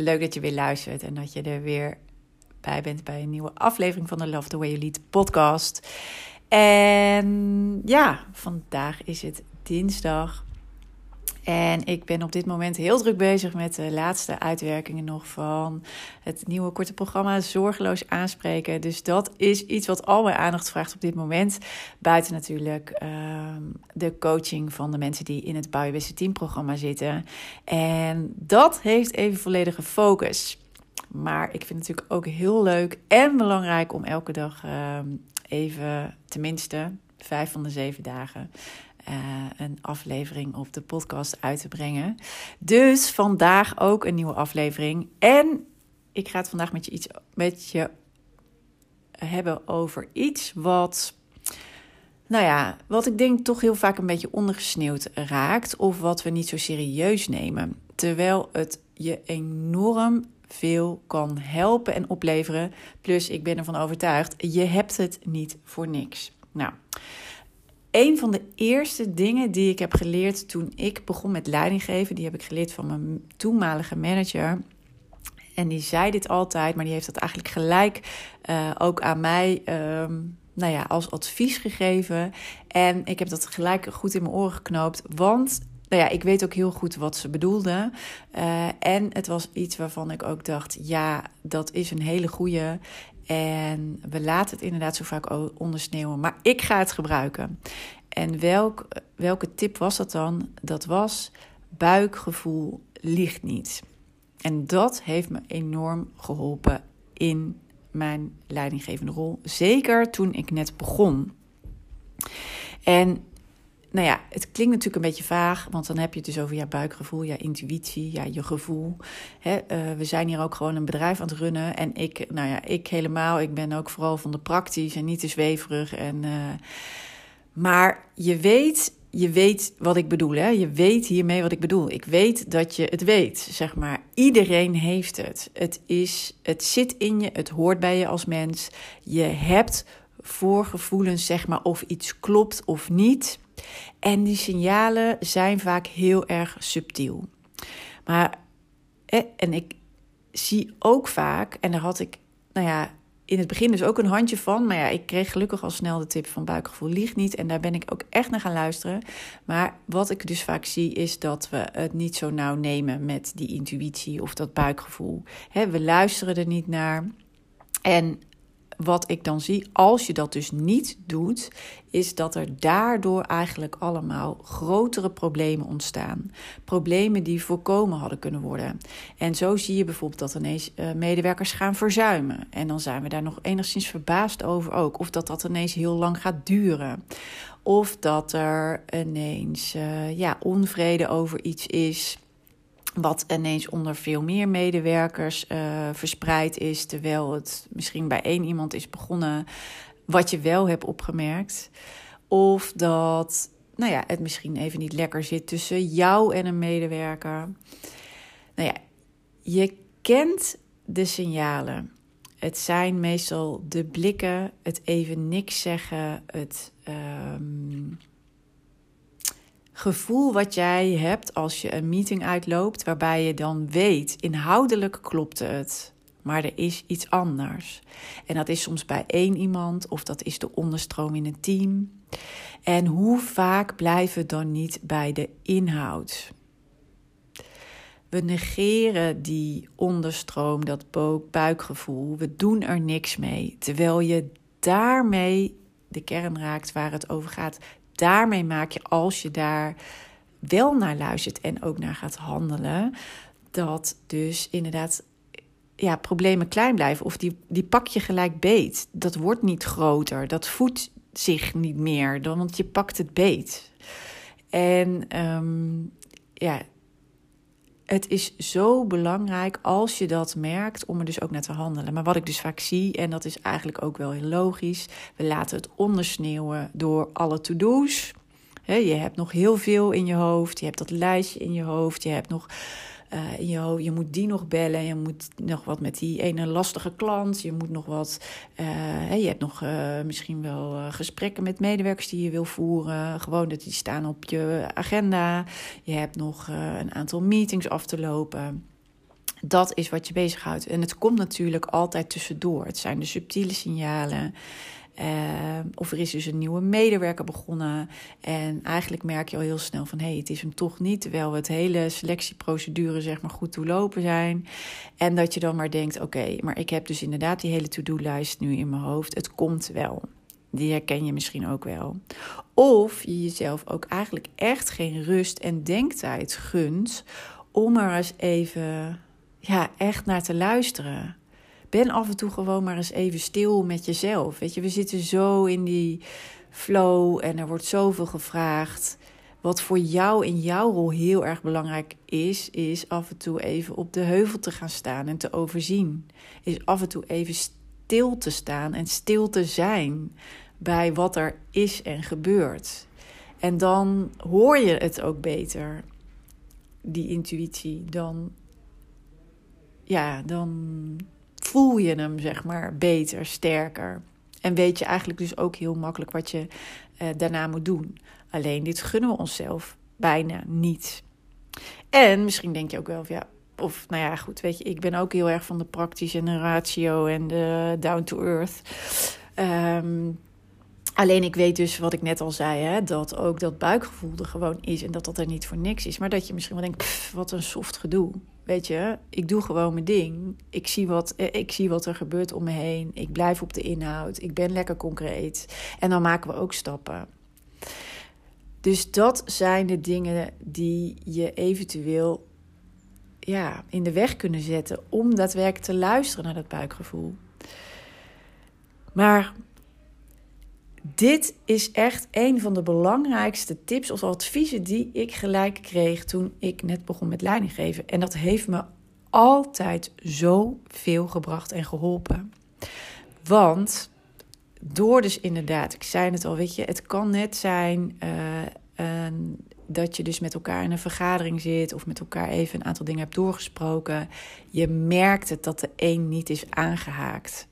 Leuk dat je weer luistert en dat je er weer bij bent bij een nieuwe aflevering van de Love the Way You Lead podcast. En ja, vandaag is het dinsdag. En ik ben op dit moment heel druk bezig met de laatste uitwerkingen nog van het nieuwe korte programma Zorgeloos Aanspreken. Dus dat is iets wat al mijn aandacht vraagt op dit moment. Buiten natuurlijk ehm, de coaching van de mensen die in het Bouwbeste teamprogramma zitten. En dat heeft even volledige focus. Maar ik vind het natuurlijk ook heel leuk en belangrijk om elke dag ehm, even, tenminste vijf van de zeven dagen, uh, een aflevering op de podcast uit te brengen. Dus vandaag ook een nieuwe aflevering. En ik ga het vandaag met je, iets, met je hebben over iets wat. Nou ja, wat ik denk toch heel vaak een beetje ondergesneeuwd raakt. Of wat we niet zo serieus nemen. Terwijl het je enorm veel kan helpen en opleveren. Plus, ik ben ervan overtuigd, je hebt het niet voor niks. Nou, een van de eerste dingen die ik heb geleerd toen ik begon met leidinggeven, die heb ik geleerd van mijn toenmalige manager. En die zei dit altijd, maar die heeft dat eigenlijk gelijk uh, ook aan mij. Uh, nou ja, als advies gegeven. En ik heb dat gelijk goed in mijn oren geknoopt. Want nou ja, ik weet ook heel goed wat ze bedoelde. Uh, en het was iets waarvan ik ook dacht: ja, dat is een hele goede. En we laten het inderdaad zo vaak ondersneeuwen. Maar ik ga het gebruiken. En welk, welke tip was dat dan? Dat was buikgevoel ligt niet. En dat heeft me enorm geholpen in mijn leidinggevende rol. Zeker toen ik net begon. En nou ja, het klinkt natuurlijk een beetje vaag, want dan heb je het dus over ja, buikgevoel, ja, intuïtie, ja, je gevoel. Hè, uh, we zijn hier ook gewoon een bedrijf aan het runnen. En ik, nou ja, ik helemaal, ik ben ook vooral van de praktisch en niet te zweverig. En, uh, maar je weet, je weet wat ik bedoel. Hè? Je weet hiermee wat ik bedoel. Ik weet dat je het weet, zeg maar. Iedereen heeft het. Het, is, het zit in je, het hoort bij je als mens. Je hebt voorgevoelens, zeg maar, of iets klopt of niet. En die signalen zijn vaak heel erg subtiel. Maar, en ik zie ook vaak, en daar had ik, nou ja, in het begin dus ook een handje van. Maar ja, ik kreeg gelukkig al snel de tip van buikgevoel ligt niet. En daar ben ik ook echt naar gaan luisteren. Maar wat ik dus vaak zie is dat we het niet zo nauw nemen met die intuïtie of dat buikgevoel. we luisteren er niet naar. En wat ik dan zie, als je dat dus niet doet, is dat er daardoor eigenlijk allemaal grotere problemen ontstaan. Problemen die voorkomen hadden kunnen worden. En zo zie je bijvoorbeeld dat ineens uh, medewerkers gaan verzuimen. En dan zijn we daar nog enigszins verbaasd over ook. Of dat dat ineens heel lang gaat duren. Of dat er ineens uh, ja, onvrede over iets is wat ineens onder veel meer medewerkers uh, verspreid is, terwijl het misschien bij één iemand is begonnen, wat je wel hebt opgemerkt. Of dat nou ja, het misschien even niet lekker zit tussen jou en een medewerker. Nou ja, je kent de signalen. Het zijn meestal de blikken, het even niks zeggen, het. Um, gevoel wat jij hebt als je een meeting uitloopt, waarbij je dan weet, inhoudelijk klopt het, maar er is iets anders. En dat is soms bij één iemand of dat is de onderstroom in een team. En hoe vaak blijven we dan niet bij de inhoud? We negeren die onderstroom, dat buikgevoel. We doen er niks mee. Terwijl je daarmee de kern raakt waar het over gaat daarmee maak je, als je daar wel naar luistert en ook naar gaat handelen, dat dus inderdaad ja, problemen klein blijven. Of die, die pak je gelijk beet. Dat wordt niet groter. Dat voedt zich niet meer, dan, want je pakt het beet. En ehm, ja, het is zo belangrijk als je dat merkt om er dus ook naar te handelen. Maar wat ik dus vaak zie, en dat is eigenlijk ook wel heel logisch, we laten het ondersneeuwen door alle to-do's. je hebt nog heel veel in je hoofd, je hebt dat lijstje in je hoofd, je hebt nog uh, je, je moet die nog bellen, je moet nog wat met die ene lastige klant, je moet nog wat, uh, je hebt nog uh, misschien wel gesprekken met medewerkers die je wil voeren, gewoon dat die staan op je agenda, je hebt nog een aantal meetings af te lopen. Dat is wat je bezighoudt. En het komt natuurlijk altijd tussendoor. Het zijn de subtiele signalen. Uh, of er is dus een nieuwe medewerker begonnen. En eigenlijk merk je al heel snel van hé, hey, het is hem toch niet. Terwijl het hele selectieprocedure zeg maar goed doorlopen zijn. En dat je dan maar denkt: oké, maar ik heb dus inderdaad die hele to-do-lijst nu in mijn hoofd. Het komt wel. Die herken je misschien ook wel. Of je jezelf ook eigenlijk echt geen rust en denktijd gunt om er eens even ja, echt naar te luisteren ben af en toe gewoon maar eens even stil met jezelf. Weet je, we zitten zo in die flow en er wordt zoveel gevraagd. Wat voor jou in jouw rol heel erg belangrijk is, is af en toe even op de heuvel te gaan staan en te overzien. Is af en toe even stil te staan en stil te zijn bij wat er is en gebeurt. En dan hoor je het ook beter, die intuïtie. Dan, ja, dan voel je hem, zeg maar, beter, sterker. En weet je eigenlijk dus ook heel makkelijk wat je uh, daarna moet doen. Alleen dit gunnen we onszelf bijna niet. En misschien denk je ook wel, ja, of nou ja, goed, weet je, ik ben ook heel erg van de praktische en de ratio en de down to earth. Um, Alleen ik weet dus wat ik net al zei, hè, dat ook dat buikgevoel er gewoon is en dat dat er niet voor niks is. Maar dat je misschien wel denkt, wat een soft gedoe. Weet je, ik doe gewoon mijn ding. Ik zie, wat, eh, ik zie wat er gebeurt om me heen. Ik blijf op de inhoud. Ik ben lekker concreet. En dan maken we ook stappen. Dus dat zijn de dingen die je eventueel ja, in de weg kunnen zetten om daadwerkelijk te luisteren naar dat buikgevoel. Maar dit is echt een van de belangrijkste tips of adviezen die ik gelijk kreeg toen ik net begon met leidinggeven. En dat heeft me altijd zoveel gebracht en geholpen. Want door dus inderdaad, ik zei het al, weet je, het kan net zijn uh, dat je dus met elkaar in een vergadering zit of met elkaar even een aantal dingen hebt doorgesproken. Je merkt het dat de een niet is aangehaakt.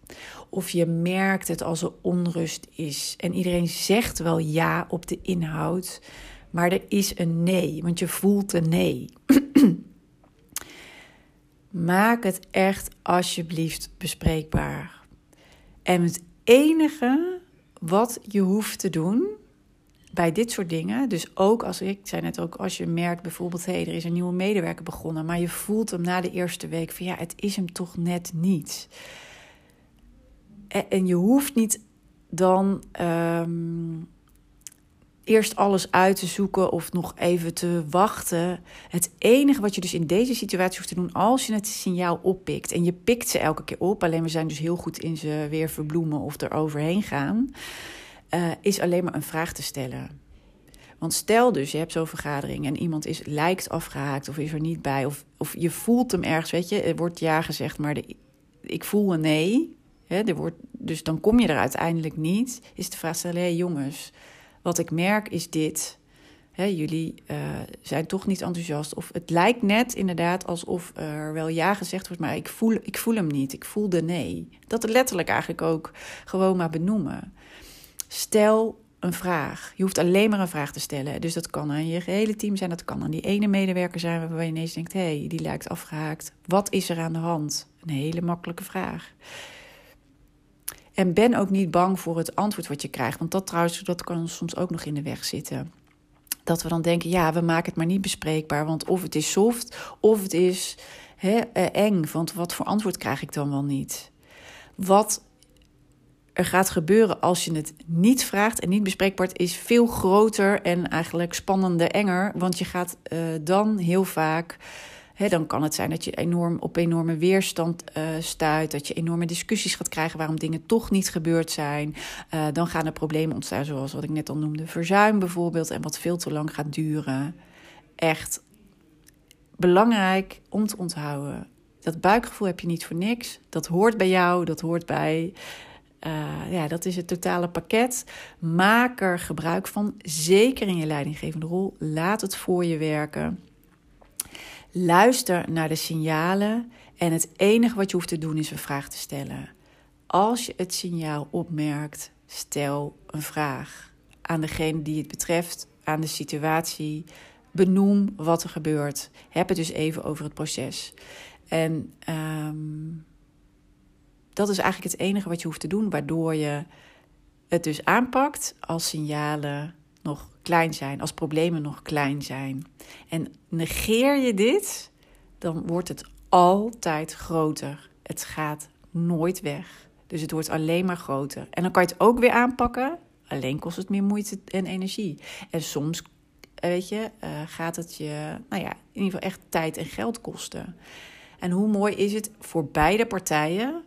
Of je merkt het als er onrust is. En iedereen zegt wel ja op de inhoud, maar er is een nee, want je voelt een nee. Maak het echt alsjeblieft bespreekbaar. En het enige wat je hoeft te doen bij dit soort dingen, dus ook als ik zei net ook, als je merkt bijvoorbeeld, hé, hey, er is een nieuwe medewerker begonnen, maar je voelt hem na de eerste week van ja, het is hem toch net niet. En je hoeft niet dan ehm, eerst alles uit te zoeken of nog even te wachten. Het enige wat je dus in deze situatie hoeft te doen, als je het signaal oppikt en je pikt ze elke keer op, alleen we zijn dus heel goed in ze weer verbloemen of er overheen gaan, uh, is alleen maar een vraag te stellen. Want stel dus, je hebt zo'n vergadering en iemand is, lijkt afgehaakt of is er niet bij, of, of je voelt hem ergens, weet je, er wordt ja gezegd, maar de, ik voel een nee. Hè, er wordt, dus dan kom je er uiteindelijk niet. Is de vraag stellen: hé jongens, wat ik merk is dit. Hè, jullie uh, zijn toch niet enthousiast. Of het lijkt net inderdaad alsof er wel ja gezegd wordt, maar ik voel, ik voel hem niet. Ik voel de nee. Dat letterlijk eigenlijk ook gewoon maar benoemen. Stel een vraag. Je hoeft alleen maar een vraag te stellen. Dus dat kan aan je hele team zijn, dat kan aan die ene medewerker zijn waarbij je ineens denkt: hé, hey, die lijkt afgehaakt. Wat is er aan de hand? Een hele makkelijke vraag. En ben ook niet bang voor het antwoord wat je krijgt. Want dat trouwens, dat kan soms ook nog in de weg zitten. Dat we dan denken, ja, we maken het maar niet bespreekbaar. Want of het is soft, of het is eh, eng. Want wat voor antwoord krijg ik dan wel niet? Wat er gaat gebeuren als je het niet vraagt en niet bespreekbaar is veel groter en eigenlijk spannender, enger. Want je gaat uh, dan heel vaak. Hè, dan kan het zijn dat je enorm op enorme weerstand uh, stuit. Dat je enorme discussies gaat krijgen waarom dingen toch niet gebeurd zijn. Uh, dan gaan er problemen ontstaan, zoals wat ik net al noemde, verzuim bijvoorbeeld. En wat veel te lang gaat duren. Echt belangrijk om te onthouden. Dat buikgevoel heb je niet voor niks. Dat hoort bij jou, dat hoort bij uh, ja, dat is het totale pakket. Maak er gebruik van, zeker in je leidinggevende rol. Laat het voor je werken. Luister naar de signalen en het enige wat je hoeft te doen is een vraag te stellen. Als je het signaal opmerkt, stel een vraag aan degene die het betreft, aan de situatie. Benoem wat er gebeurt. Heb het dus even over het proces. En um, dat is eigenlijk het enige wat je hoeft te doen, waardoor je het dus aanpakt als signalen nog klein zijn, als problemen nog klein zijn. En negeer je dit, dan wordt het altijd groter. Het gaat nooit weg. Dus het wordt alleen maar groter. En dan kan je het ook weer aanpakken. Alleen kost het meer moeite en energie. En soms, weet je, uh, gaat het je, nou ja, in ieder geval echt tijd en geld kosten. En hoe mooi is het voor beide partijen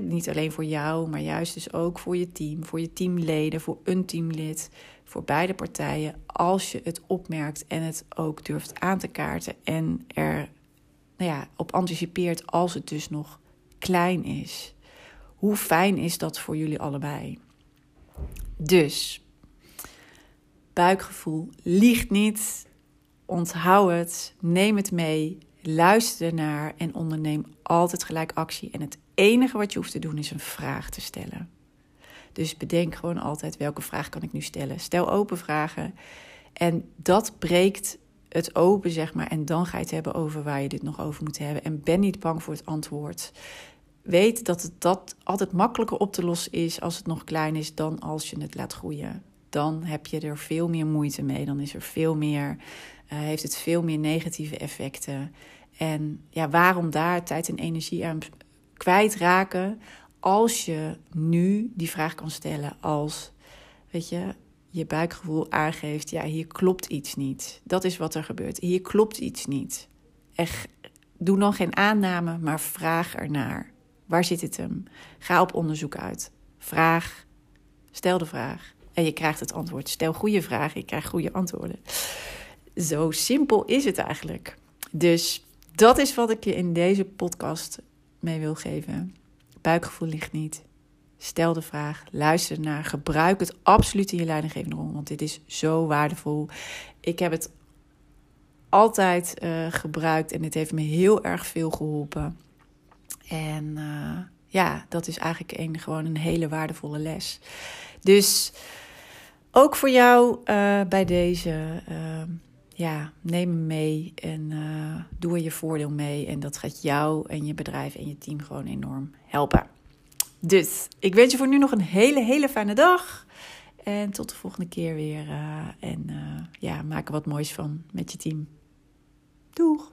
niet alleen voor jou, maar juist dus ook voor je team, voor je teamleden, voor een teamlid, voor beide partijen. Als je het opmerkt en het ook durft aan te kaarten en er nou ja, op anticipeert als het dus nog klein is. Hoe fijn is dat voor jullie allebei? Dus, buikgevoel liegt niet. Onthoud het, neem het mee, luister ernaar en onderneem altijd gelijk actie. En het enige wat je hoeft te doen is een vraag te stellen. Dus bedenk gewoon altijd welke vraag kan ik nu stellen. Stel open vragen. En dat breekt het open, zeg maar. En dan ga je het hebben over waar je dit nog over moet hebben. En ben niet bang voor het antwoord. Weet dat het dat altijd makkelijker op te lossen is als het nog klein is dan als je het laat groeien. Dan heb je er veel meer moeite mee. Dan is er veel meer, uh, heeft het veel meer negatieve effecten. En ja, waarom daar tijd en energie aan kwijtraken als je nu die vraag kan stellen als, weet je, je buikgevoel aangeeft, ja, hier klopt iets niet. Dat is wat er gebeurt. Hier klopt iets niet. Echt, doe dan geen aanname, maar vraag ernaar. Waar zit het hem? Ga op onderzoek uit. Vraag, stel de vraag en je krijgt het antwoord. Stel goede vragen, je krijgt goede antwoorden. Zo simpel is het eigenlijk. Dus dat is wat ik je in deze podcast mee wil geven. Buikgevoel ligt niet. Stel de vraag, luister naar, gebruik het absoluut in je leidinggevende rol, want dit is zo waardevol. Ik heb het altijd uh, gebruikt en het heeft me heel erg veel geholpen. En uh, ja, dat is eigenlijk een, gewoon een hele waardevolle les. Dus ook voor jou uh, bij deze ja, neem hem mee en uh, doe er je voordeel mee. En dat gaat jou en je bedrijf en je team gewoon enorm helpen. Dus ik wens je voor nu nog een hele, hele fijne dag. En tot de volgende keer weer. Uh, en uh, ja, maak er wat moois van met je team. Doeg!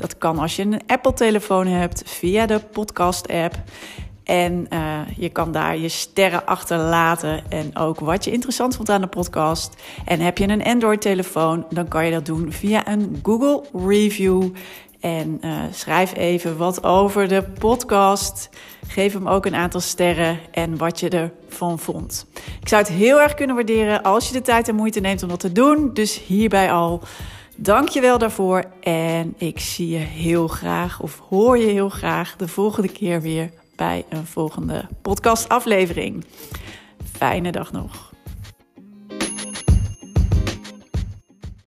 Dat kan als je een Apple-telefoon hebt via de podcast-app. En uh, je kan daar je sterren achterlaten en ook wat je interessant vond aan de podcast. En heb je een Android-telefoon, dan kan je dat doen via een Google Review. En uh, schrijf even wat over de podcast. Geef hem ook een aantal sterren en wat je ervan vond. Ik zou het heel erg kunnen waarderen als je de tijd en moeite neemt om dat te doen. Dus hierbij al. Dank je wel daarvoor. En ik zie je heel graag, of hoor je heel graag, de volgende keer weer bij een volgende podcastaflevering. Fijne dag nog.